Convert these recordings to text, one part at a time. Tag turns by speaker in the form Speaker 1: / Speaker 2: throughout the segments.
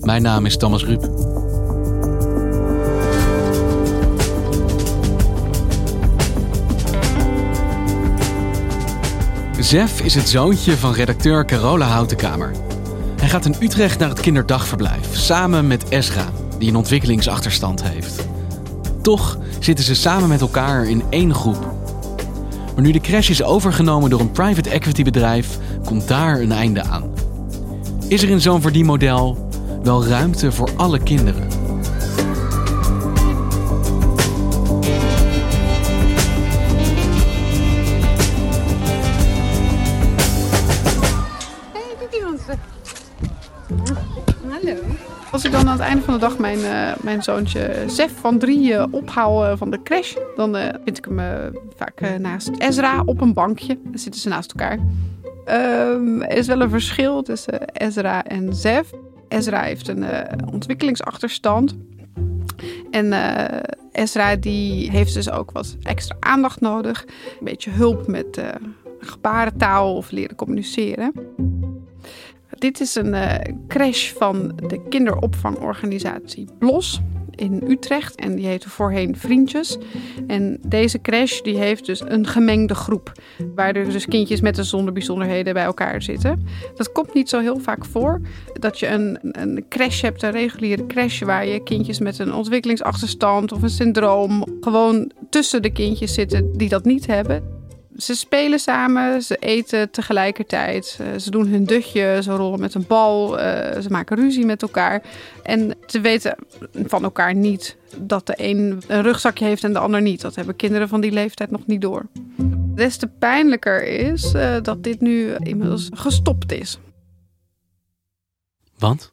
Speaker 1: Mijn naam is Thomas Ruip. Zef is het zoontje van redacteur Carola Houtenkamer. Hij gaat in Utrecht naar het kinderdagverblijf samen met Esra, die een ontwikkelingsachterstand heeft. Toch zitten ze samen met elkaar in één groep. Maar nu de crash is overgenomen door een private equity bedrijf, komt daar een einde aan. Is er in zo'n verdienmodel wel ruimte voor alle kinderen?
Speaker 2: Hey? Hallo. Als ik dan aan het einde van de dag mijn, eh, mijn zoontje Zef van drie eh, ophaal eh, van de crash, dan eh, vind ik hem eh, vaak eh, naast Ezra op een bankje. Dan zitten ze naast elkaar. Ehm, is wel een verschil tussen Ezra en Zef. Ezra heeft een eh, ontwikkelingsachterstand. En eh, Ezra die heeft dus ook wat extra aandacht nodig. Een beetje hulp met eh, gebarentaal of leren communiceren. Dit is een crash van de kinderopvangorganisatie BLOS in Utrecht. En die heette voorheen Vriendjes. En deze crash die heeft dus een gemengde groep. Waar er dus kindjes met en zonder bijzonderheden bij elkaar zitten. Dat komt niet zo heel vaak voor. Dat je een, een crash hebt, een reguliere crash... waar je kindjes met een ontwikkelingsachterstand of een syndroom... gewoon tussen de kindjes zitten die dat niet hebben. Ze spelen samen, ze eten tegelijkertijd, eh, ze doen hun dutje, ze rollen met een bal, eh, ze maken ruzie met elkaar. En ze weten van elkaar niet dat de een een rugzakje heeft en de ander niet. Dat hebben kinderen van die leeftijd nog niet door. Des te pijnlijker is eh, dat dit nu inmiddels gestopt is.
Speaker 1: Want?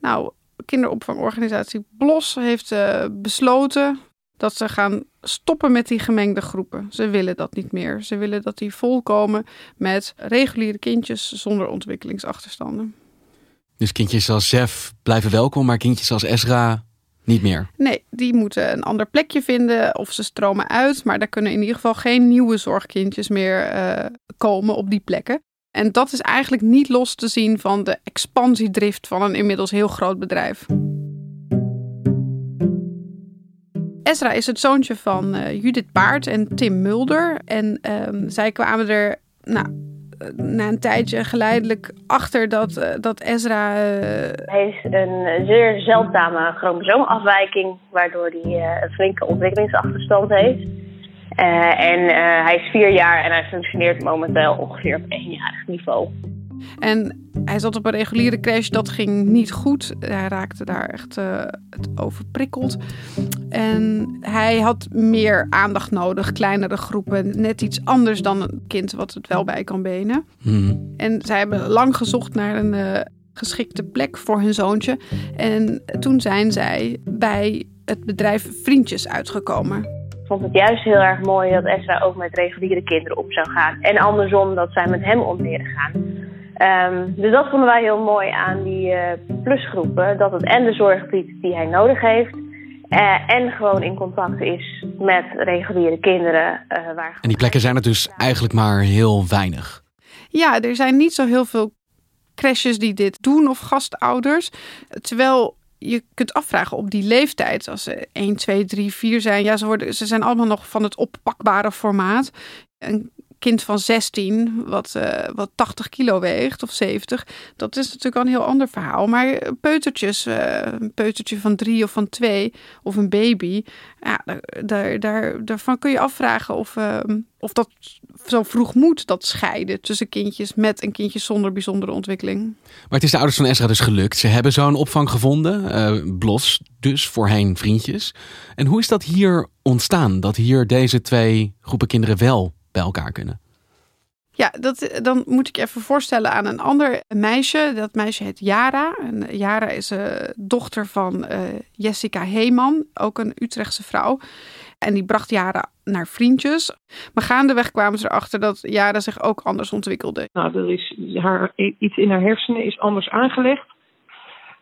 Speaker 2: Nou, kinderopvangorganisatie BLOS heeft besloten dat ze gaan stoppen met die gemengde groepen. Ze willen dat niet meer. Ze willen dat die volkomen met reguliere kindjes zonder ontwikkelingsachterstanden.
Speaker 1: Dus kindjes als Zef blijven welkom, maar kindjes als Ezra niet meer.
Speaker 2: Nee, die moeten een ander plekje vinden of ze stromen uit. Maar daar kunnen in ieder geval geen nieuwe zorgkindjes meer eh, komen op die plekken. En dat is eigenlijk niet los te zien van de expansiedrift van een inmiddels heel groot bedrijf. Ezra is het zoontje van eh, Judith Baart en Tim Mulder. En ehm, zij kwamen er nou, eh, na een tijdje geleidelijk achter dat, eh, dat Ezra.
Speaker 3: Hij heeft een zeer zeldzame chromosoomafwijking, waardoor hij een flinke ontwikkelingsachterstand heeft. En hij is vier jaar en hij functioneert momenteel ongeveer op eenjarig niveau.
Speaker 2: En hij zat op een reguliere crash, dat ging niet goed. Hij raakte daar echt eh, het overprikkeld. En hij had meer aandacht nodig, kleinere groepen. Net iets anders dan een kind wat het wel bij kan benen.
Speaker 1: Hmm.
Speaker 2: En zij hebben lang gezocht naar een eh, geschikte plek voor hun zoontje. En toen zijn zij bij het bedrijf Vriendjes uitgekomen.
Speaker 3: Ik vond het juist heel erg mooi dat Esra ook met reguliere kinderen op zou gaan. En andersom dat zij met hem om leren gaan. Ehm, dus dat vonden wij heel mooi aan die eh, plusgroepen. Dat het en de zorg biedt die hij nodig heeft. eh, en gewoon in contact is met reguliere kinderen. eh, waar
Speaker 1: En die plekken zijn er dus eigenlijk maar heel weinig.
Speaker 2: Ja, er zijn niet zo heel veel crashes die dit doen of gastouders. Terwijl je kunt afvragen op die leeftijd, als ze 1, 2, 3, 4 zijn. Ja, ze, worden, ze zijn allemaal nog van het oppakbare formaat. Een kind van 16 wat, uh, wat 80 kilo weegt of 70, dat is natuurlijk al een heel ander verhaal. Maar peutertjes, uh, een peutertje van drie of van twee of een baby, ja, daar, daar, daarvan kun je afvragen of, uh, of dat zo vroeg moet, dat scheiden tussen kindjes met en kindjes zonder bijzondere ontwikkeling.
Speaker 1: Maar het is de ouders van Ezra dus gelukt. Ze hebben zo'n opvang gevonden, uh, Blos dus, voorheen vriendjes. En hoe is dat hier ontstaan, dat hier deze twee groepen kinderen wel bij elkaar kunnen?
Speaker 2: Ja, dat, dan moet ik even voorstellen aan een ander meisje. Dat meisje heet Jara. En Jara is uh, dochter van uh, Jessica Heeman, ook een Utrechtse vrouw. En die bracht Jara naar vriendjes. Maar gaandeweg kwamen ze erachter dat Jara zich ook anders ontwikkelde.
Speaker 4: Nou, er is haar, iets in haar hersenen is anders aangelegd.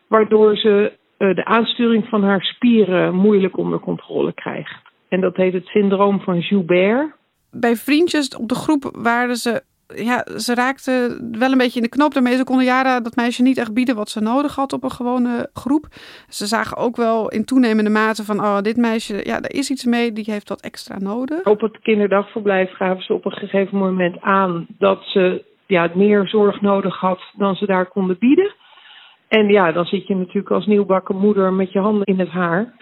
Speaker 4: Waardoor ze uh, de aansturing van haar spieren moeilijk onder controle krijgt. En dat heet het syndroom van Joubert.
Speaker 2: Bij vriendjes op de groep waren ze ja, ze raakte wel een beetje in de knoop daarmee. Ze konden Jara dat meisje niet echt bieden wat ze nodig had op een gewone groep. Ze zagen ook wel in toenemende mate van, oh, dit meisje, ja, er is iets mee, die heeft wat extra nodig.
Speaker 4: Op het kinderdagverblijf gaven ze op een gegeven moment aan dat ze ja, meer zorg nodig had dan ze daar konden bieden. En ja, dan zit je natuurlijk als nieuwbakken moeder met je handen in het haar.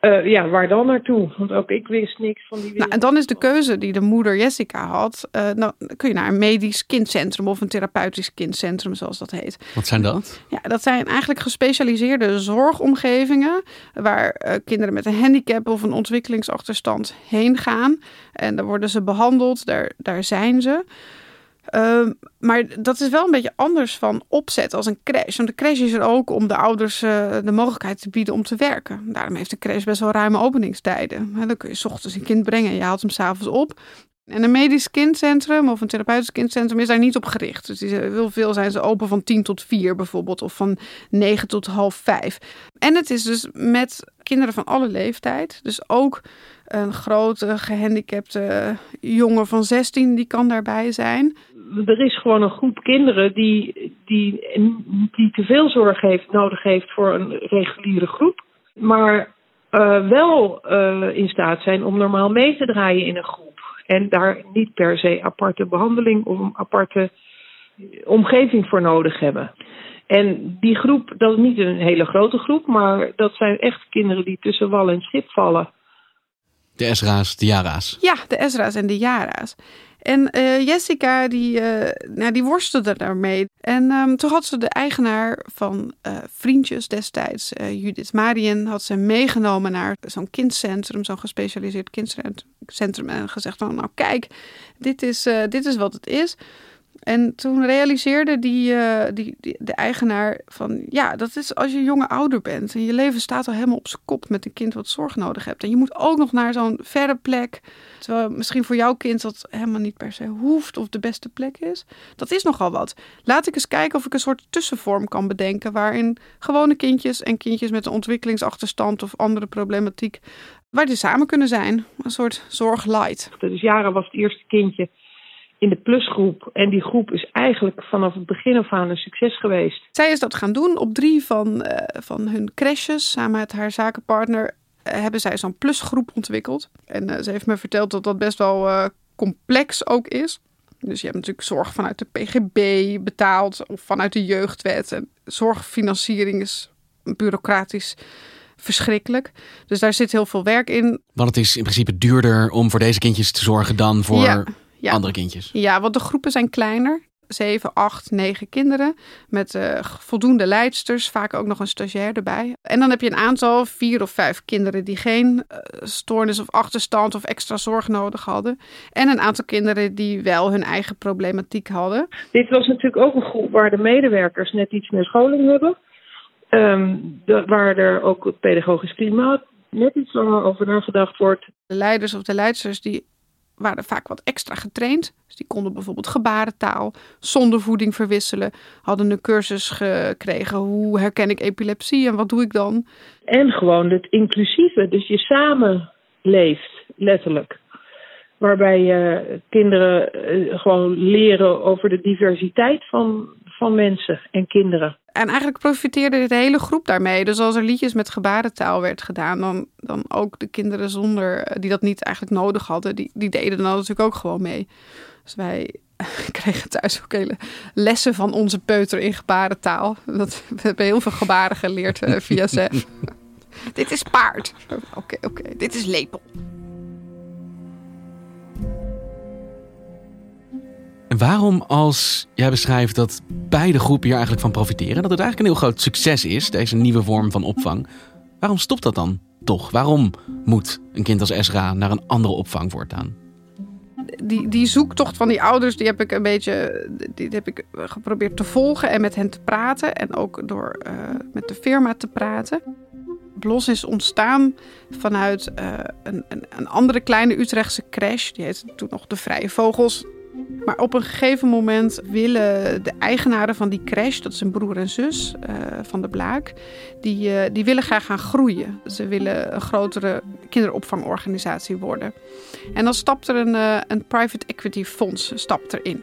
Speaker 4: Uh, ja, waar dan naartoe? Want ook ik wist niks van die
Speaker 2: Nou, en dan is de keuze die de moeder Jessica had. Uh, nou, dan kun je naar een medisch kindcentrum of een therapeutisch kindcentrum, zoals dat heet.
Speaker 1: Wat zijn dat?
Speaker 2: Ja, dat zijn eigenlijk gespecialiseerde zorgomgevingen. Waar uh, kinderen met een handicap of een ontwikkelingsachterstand heen gaan. En daar worden ze behandeld, daar, daar zijn ze. Uh, maar dat is wel een beetje anders van opzet als een crash. Want de crash is er ook om de ouders uh, de mogelijkheid te bieden om te werken. Daarom heeft de crash best wel ruime openingstijden. dan kun je s ochtends een kind brengen en je haalt hem s'avonds op. En een medisch kindcentrum of een therapeutisch kindcentrum is daar niet op gericht. Dus heel veel zijn ze open van 10 tot 4 bijvoorbeeld, of van 9 tot half 5. En het is dus met kinderen van alle leeftijd. Dus ook een grote gehandicapte jongen van 16, die kan daarbij zijn.
Speaker 4: Er is gewoon een groep kinderen die, die, die te veel zorg heeft, nodig heeft voor een reguliere groep. Maar uh, wel uh, in staat zijn om normaal mee te draaien in een groep. En daar niet per se aparte behandeling of een aparte omgeving voor nodig hebben. En die groep, dat is niet een hele grote groep, maar dat zijn echt kinderen die tussen wal en schip vallen.
Speaker 1: De Ezra's, de Jara's.
Speaker 2: Ja, de Ezra's en de Jara's. En uh, Jessica, die, uh, nou, die worstelde daarmee. En um, toen had ze de eigenaar van uh, Vriendjes destijds, Judith Marien, had ze meegenomen naar zo'n kindcentrum, zo'n gespecialiseerd kindcentrum. En gezegd van, nou kijk, dit is, dit is wat het is. En toen realiseerde die, uh, die, die, de eigenaar van ja, dat is als je jonge ouder bent en je leven staat al helemaal op zijn kop met een kind wat zorg nodig hebt. En je moet ook nog naar zo'n verre plek, terwijl misschien voor jouw kind dat helemaal niet per se hoeft of de beste plek is. Dat is nogal wat. Laat ik eens kijken of ik een soort tussenvorm kan bedenken waarin gewone kindjes en kindjes met een ontwikkelingsachterstand of andere problematiek, waar die samen kunnen zijn. Een soort zorg light.
Speaker 4: Dus Jara was het eerste kindje in de plusgroep. En die groep is eigenlijk vanaf het begin af aan een succes geweest.
Speaker 2: Zij is dat gaan doen op drie van, uh, van hun crashes. Samen met haar zakenpartner uh, hebben zij zo'n plusgroep ontwikkeld. En uh, ze heeft me verteld dat dat best wel complex ook is. Dus je hebt natuurlijk zorg vanuit de PGB betaald of vanuit de jeugdwet. En zorgfinanciering is bureaucratisch verschrikkelijk. Dus daar zit heel veel werk in.
Speaker 1: Want het is in principe duurder om voor deze kindjes te zorgen dan voor... Ja ja. andere kindjes.
Speaker 2: Ja, want de groepen zijn kleiner. 7, 8, 9 kinderen met uh, voldoende leidsters, vaak ook nog een stagiair erbij. En dan heb je een aantal, vier of vijf kinderen die geen uh, stoornis of achterstand of extra zorg nodig hadden. En een aantal kinderen die wel hun eigen problematiek hadden.
Speaker 4: Dit was natuurlijk ook een groep waar de medewerkers net iets meer scholing hebben. Um, de, waar er ook het pedagogisch klimaat net iets langer over nagedacht wordt.
Speaker 2: De leiders of de leidsters die waren vaak wat extra getraind. Dus die konden bijvoorbeeld gebarentaal, zonder voeding verwisselen. Hadden een cursus gekregen. Hoe herken ik epilepsie en wat doe ik dan?
Speaker 4: En gewoon het inclusieve. Dus je samen leeft, letterlijk. Waarbij je kinderen eh, gewoon leren over de diversiteit van, van mensen en kinderen.
Speaker 2: En eigenlijk profiteerde de hele groep daarmee. Dus als er liedjes met gebarentaal werd gedaan, dan, dan ook de kinderen zonder, die dat niet eigenlijk nodig hadden, die, die deden dan natuurlijk ook gewoon mee. Dus wij kregen thuis ook hele lessen van onze peuter in gebarentaal. Dat, we hebben heel veel gebaren geleerd uh, via ZEF. dit is paard. Oké, oké. Dit is lepel.
Speaker 1: En waarom als jij beschrijft dat beide groepen hier eigenlijk van profiteren, dat het eigenlijk een heel groot succes is, deze nieuwe vorm van opvang, waarom stopt dat dan toch? Waarom moet een kind als Esra naar een andere opvang voortaan?
Speaker 2: Die, die zoektocht van die ouders, die heb ik een beetje die heb ik geprobeerd te volgen en met hen te praten. En ook door uh, met de firma te praten. Blos is ontstaan vanuit uh, een, een, een, andere kleine Utrechtse crash. Die heette toen nog de Vrije Vogels. Maar op een gegeven moment willen de eigenaren van die crash, dat is een broer en zus uh, van de Blaak, die, uh, die willen graag gaan groeien. Ze willen een grotere kinderopvangorganisatie worden. En dan stapt er een, uh, een private equity fonds stapt erin.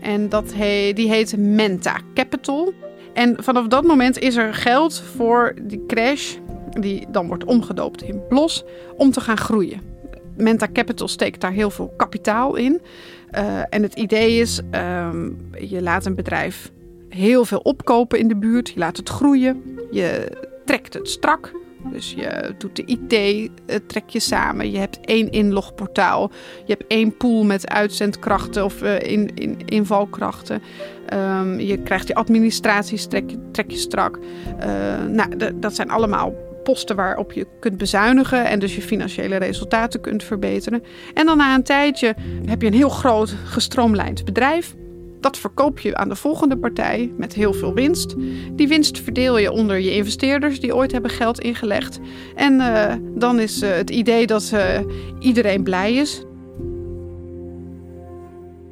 Speaker 2: En dat die heet Menta Capital. En vanaf dat moment is er geld voor die crash, die dan wordt omgedoopt in Blos, om te gaan groeien. Menta Capital steekt daar heel veel kapitaal in. Uh, en het idee is, um, je laat een bedrijf heel veel opkopen in de buurt. Je laat het groeien. Je trekt het strak. Dus je doet de IT, uh, trek je samen. Je hebt één inlogportaal. Je hebt één pool met uitzendkrachten of uh, in, in, invalkrachten. Um, je krijgt die administraties, trek, trek je strak. nou, dat zijn allemaal posten waarop je kunt bezuinigen en dus je financiële resultaten kunt verbeteren. En dan na een tijdje heb je een heel groot gestroomlijnd bedrijf. Dat verkoop je aan de volgende partij met heel veel winst. Die winst verdeel je onder je investeerders die ooit hebben geld ingelegd. En uh, dan is uh, het idee dat uh, iedereen blij is.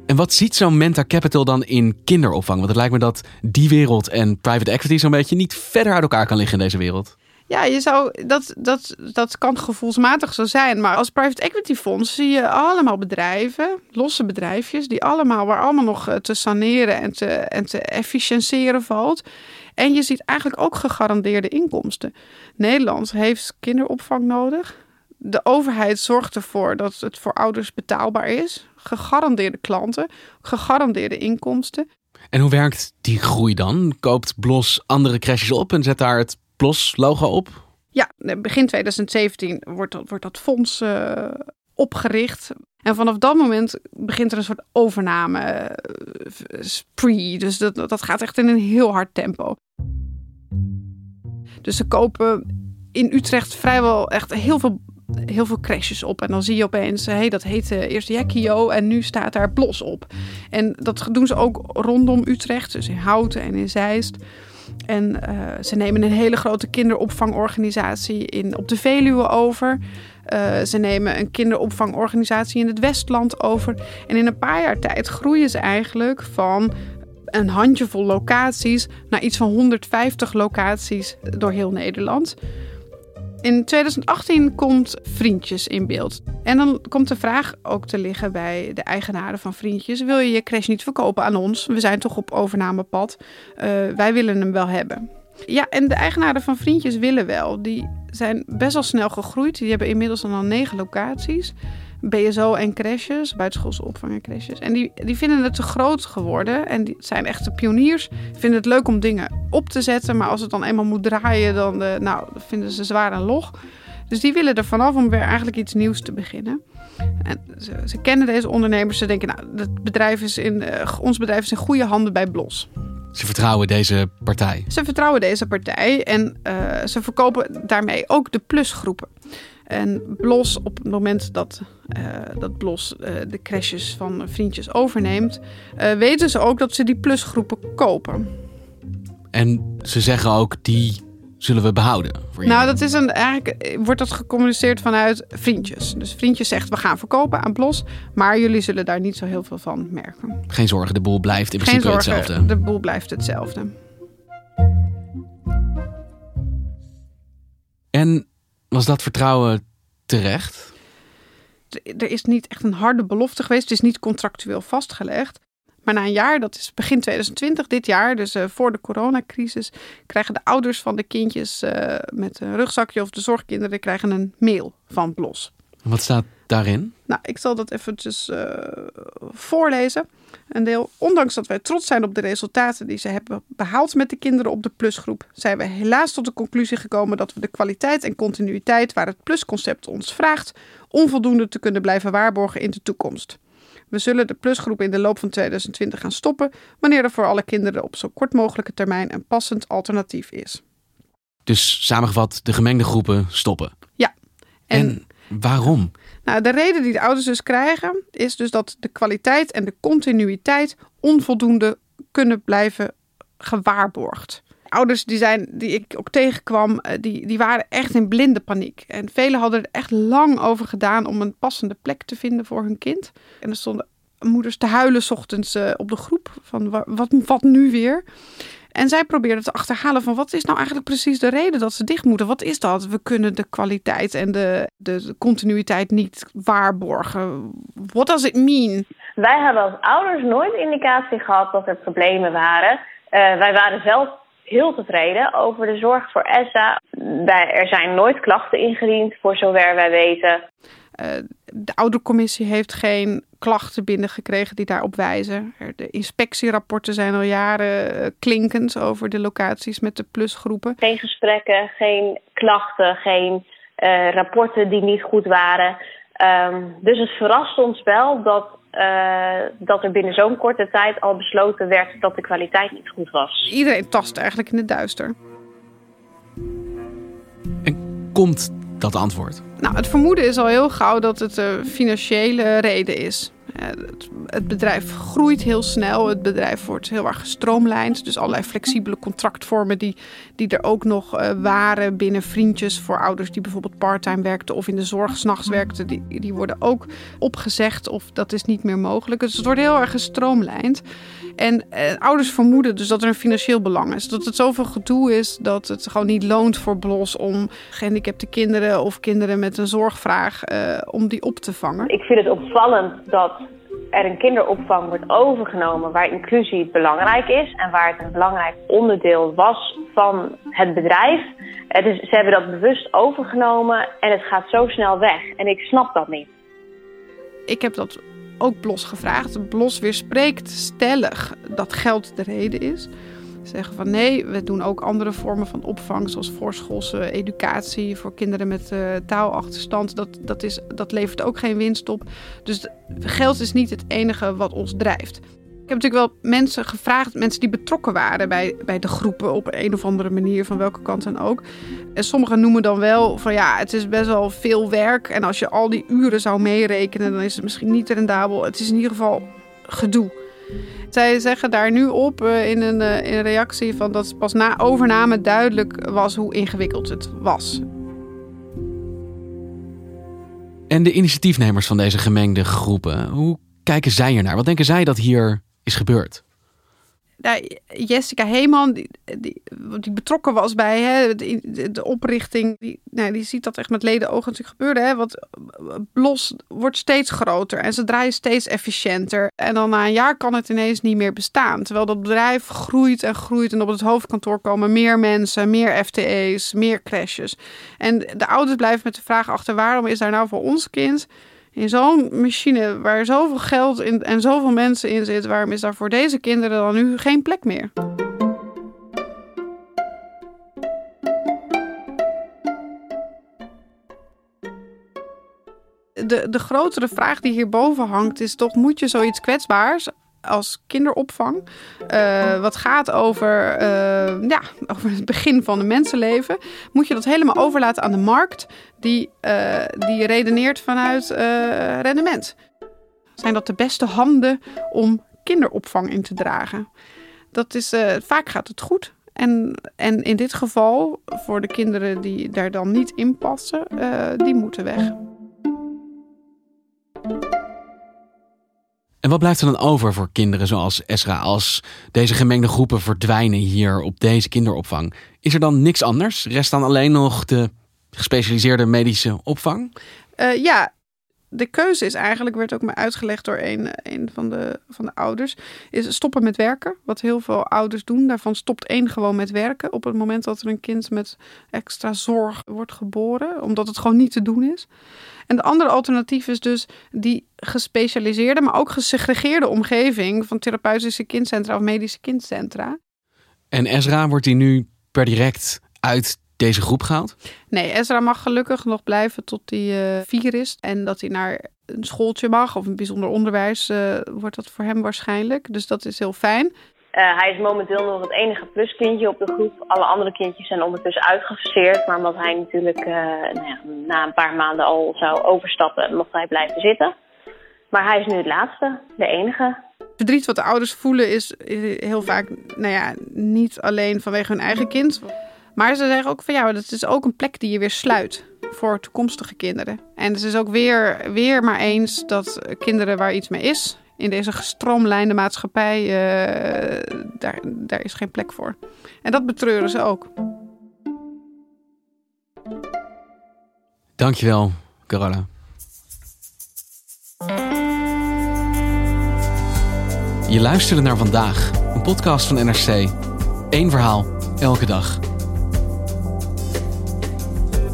Speaker 1: En wat ziet zo'n Menta Capital dan in kinderopvang? Want het lijkt me dat die wereld en private equity zo'n beetje niet verder uit elkaar kan liggen in deze wereld.
Speaker 2: Ja, je zou, dat, dat, dat kan gevoelsmatig zo zijn. Maar als private equity fonds zie je allemaal bedrijven, losse bedrijfjes, die allemaal, waar allemaal nog te saneren en te, en te efficiëntiëren valt. En je ziet eigenlijk ook gegarandeerde inkomsten. Nederland heeft kinderopvang nodig. De overheid zorgt ervoor dat het voor ouders betaalbaar is. Gegarandeerde klanten, gegarandeerde inkomsten.
Speaker 1: En hoe werkt die groei dan? Koopt Blos andere crashes op en zet daar het PLOS-logo op?
Speaker 2: Ja, begin 2017 wordt dat, wordt dat fonds uh, opgericht. En vanaf dat moment begint er een soort overname uh, spree. Dus dat, dat gaat echt in een heel hard tempo. Dus ze kopen in Utrecht vrijwel echt heel veel, heel veel crashes op. En dan zie je opeens, hé, hey, dat heette eerst Jackie en nu staat daar Blos op. En dat doen ze ook rondom Utrecht, dus in Houten en in Zeist. En uh, ze nemen een hele grote kinderopvangorganisatie in, op de Veluwe over. Uh, ze nemen een kinderopvangorganisatie in het Westland over. En in een paar jaar tijd groeien ze eigenlijk van een handjevol locaties naar iets van 150 locaties door heel Nederland. In 2018 komt Vriendjes in beeld. En dan komt de vraag ook te liggen bij de eigenaren van Vriendjes: wil je je crash niet verkopen aan ons? We zijn toch op overnamepad. Uh, wij willen hem wel hebben. Ja, en de eigenaren van Vriendjes willen wel. Die zijn best wel snel gegroeid. Die hebben inmiddels al negen locaties. BSO en crashes, buitenschoolse opvang en crashes. En die, die vinden het te groot geworden. En die zijn echte pioniers. Vinden het leuk om dingen op te zetten. Maar als het dan eenmaal moet draaien, dan uh, nou, vinden ze zwaar en log. Dus die willen er vanaf om weer eigenlijk iets nieuws te beginnen. En ze, ze kennen deze ondernemers. Ze denken, nou, het bedrijf is in, uh, ons bedrijf is in goede handen bij Blos.
Speaker 1: Ze vertrouwen deze partij.
Speaker 2: Ze vertrouwen deze partij en uh, ze verkopen daarmee ook de plusgroepen. En Blos, op het moment dat, uh, dat Blos uh, de crashes van vriendjes overneemt, uh, weten ze ook dat ze die plusgroepen kopen.
Speaker 1: En ze zeggen ook, die zullen we behouden.
Speaker 2: nou, dat is een, eigenlijk wordt dat gecommuniceerd vanuit vriendjes. Dus vriendjes zegt, we gaan verkopen aan Blos, maar jullie zullen daar niet zo heel veel van merken.
Speaker 1: Geen zorgen, de boel blijft in principe
Speaker 2: zorgen,
Speaker 1: hetzelfde.
Speaker 2: De boel blijft hetzelfde.
Speaker 1: En was dat vertrouwen terecht?
Speaker 2: Er is niet echt een harde belofte geweest. Het is niet contractueel vastgelegd. Maar na een jaar, dat is begin 2020, dit jaar, dus uh, voor de coronacrisis, krijgen de ouders van de kindjes uh, met een rugzakje of de zorgkinderen krijgen een mail van Blos.
Speaker 1: Wat staat daarin?
Speaker 2: Nou, ik zal dat eventjes uh, voorlezen. Een deel, ondanks dat wij trots zijn op de resultaten die ze hebben behaald met de kinderen op de plusgroep, zijn we helaas tot de conclusie gekomen dat we de kwaliteit en continuïteit waar het plusconcept ons vraagt, onvoldoende te kunnen blijven waarborgen in de toekomst. We zullen de plusgroep in de loop van 2020 gaan stoppen wanneer er voor alle kinderen op zo kort mogelijke termijn een passend alternatief is.
Speaker 1: Dus samengevat, de gemengde groepen stoppen.
Speaker 2: Ja.
Speaker 1: En, en waarom?
Speaker 2: Nou, de reden die de ouders dus krijgen, is dus dat de kwaliteit en de continuïteit onvoldoende kunnen blijven gewaarborgd. Ouders die, zijn, die ik ook tegenkwam, eh, die, die waren echt in blinde paniek. En velen hadden er echt lang over gedaan om een passende plek te vinden voor hun kind. En er stonden moeders te huilen ochtends eh, op de groep van wat, wat nu weer? En zij probeerden te achterhalen van wat is nou eigenlijk precies de reden dat ze dicht moeten? Wat is dat? We kunnen de kwaliteit en de, de continuïteit niet waarborgen. What does it mean?
Speaker 3: Wij hebben als ouders nooit indicatie gehad dat er problemen waren. Uh, wij waren zelf heel tevreden over de zorg voor ESSA. Er zijn nooit klachten ingediend, voor zover wij weten.
Speaker 2: Uh, de oudercommissie heeft geen klachten binnengekregen die daarop wijzen. De inspectierapporten zijn al jaren eh, klinkend over de locaties met de plusgroepen.
Speaker 3: Geen gesprekken, geen klachten, geen uh, rapporten die niet goed waren. Um, dus het verrast ons wel dat, uh, dat er binnen zo'n korte tijd al besloten werd dat de kwaliteit niet goed was.
Speaker 2: Iedereen tast eigenlijk in het duister.
Speaker 1: En komt dat antwoord?
Speaker 2: Nou, het vermoeden is al heel gauw dat het een financiële reden is. Het, het, bedrijf groeit heel snel. Het bedrijf wordt heel erg gestroomlijnd. Dus allerlei flexibele contractvormen die, die er ook nog uh, waren binnen vriendjes voor ouders die bijvoorbeeld parttime werkten of in de zorg s'nachts werkten. Die, die worden ook opgezegd of dat is niet meer mogelijk. Dus het wordt heel erg gestroomlijnd. En eh, ouders vermoeden dus dat er een financieel belang is. Dat het zoveel gedoe is dat het gewoon niet loont voor Blos om gehandicapte kinderen of kinderen met een zorgvraag uh, om die op te vangen.
Speaker 3: Ik vind het opvallend dat er een kinderopvang wordt overgenomen waar inclusie belangrijk is en waar het een belangrijk onderdeel was van het bedrijf. Het ze hebben dat bewust overgenomen en het gaat zo snel weg. En ik snap dat niet.
Speaker 2: Ik heb dat ook Blos gevraagd. Blos weerspreekt stellig dat geld de reden is. Zeggen van nee, we doen ook andere vormen van opvang, zoals voorschoolse educatie voor kinderen met uh, taalachterstand. Dat, dat, is, dat levert ook geen winst op. Dus geld is niet het enige wat ons drijft. Ik heb natuurlijk wel mensen gevraagd, mensen die betrokken waren bij, bij de groepen op een of andere manier, van welke kant dan ook. En sommigen noemen dan wel van ja, het is best wel veel werk. En als je al die uren zou meerekenen, dan is het misschien niet rendabel. Het is in ieder geval gedoe. Zij zeggen daar nu op uh, in, een, uh, in reactie van dat pas na overname duidelijk was hoe ingewikkeld het was.
Speaker 1: En de initiatiefnemers van deze gemengde groepen, hoe kijken zij ernaar? Wat denken zij dat hier is gebeurd?
Speaker 2: Nou, Jessica Heeman, die, die, die, betrokken was bij hè, de, oprichting, die, nou, die ziet dat echt met leden ogen natuurlijk gebeuren. Hè, want Blos wordt steeds groter en ze draaien steeds efficiënter. En dan na een jaar kan het ineens niet meer bestaan. Terwijl dat bedrijf groeit en groeit en op het hoofdkantoor komen meer mensen, meer FTE's, meer crashes. En de ouders blijven met de vraag achter waarom is daar nou voor ons kind in zo'n machine waar zoveel geld in, en zoveel mensen in zit, waarom is daar voor deze kinderen dan nu geen plek meer? De, de grotere vraag die hierboven hangt is toch, moet je zoiets kwetsbaars als kinderopvang. Uh, wat gaat over, uh, ja, over het begin van een mensenleven. Moet je dat helemaal overlaten aan de markt die, uh, die redeneert vanuit rendement. Zijn dat de beste handen om kinderopvang in te dragen? Dat is, vaak gaat het goed. En, en in dit geval, voor de kinderen die daar dan niet in passen, die moeten weg.
Speaker 1: En wat blijft er dan over voor kinderen zoals Esra als deze gemengde groepen verdwijnen hier op deze kinderopvang? Is er dan niks anders? Rest dan alleen nog de gespecialiseerde medische opvang?
Speaker 2: Uh, ja, de keuze is eigenlijk, werd ook maar uitgelegd door een, een van, de, van de ouders, is stoppen met werken. Wat heel veel ouders doen. Daarvan stopt één gewoon met werken op het moment dat er een kind met extra zorg wordt geboren, omdat het gewoon niet te doen is. En de andere alternatief is dus die gespecialiseerde, maar ook gesegregeerde omgeving van therapeutische kindcentra of medische kindcentra.
Speaker 1: En Ezra wordt die nu per direct uit deze groep gehaald?
Speaker 2: Nee, Ezra mag gelukkig nog blijven tot hij uh, vier is. En dat hij naar een schooltje mag of een bijzonder onderwijs uh, wordt dat voor hem waarschijnlijk. Dus dat is heel fijn.
Speaker 3: Uh, hij is momenteel nog het enige pluskindje op de groep. Alle andere kindjes zijn ondertussen uitgefaseerd. Maar omdat hij natuurlijk nou ja, na een paar maanden al zou overstappen, mocht hij blijven zitten. Maar hij is nu het laatste, de enige.
Speaker 2: Verdriet wat de ouders voelen is heel vaak nou ja, niet alleen vanwege hun eigen kind. Maar ze zeggen ook van ja, dat is ook een plek die je weer sluit voor toekomstige kinderen. En het is ook weer, weer maar eens dat kinderen waar iets mee is, in deze gestroomlijnde maatschappij, uh, daar, daar is geen plek voor. En dat betreuren ze ook.
Speaker 1: Dankjewel, Carola. Je luisterde naar vandaag, een podcast van NRC. Eén verhaal, elke dag.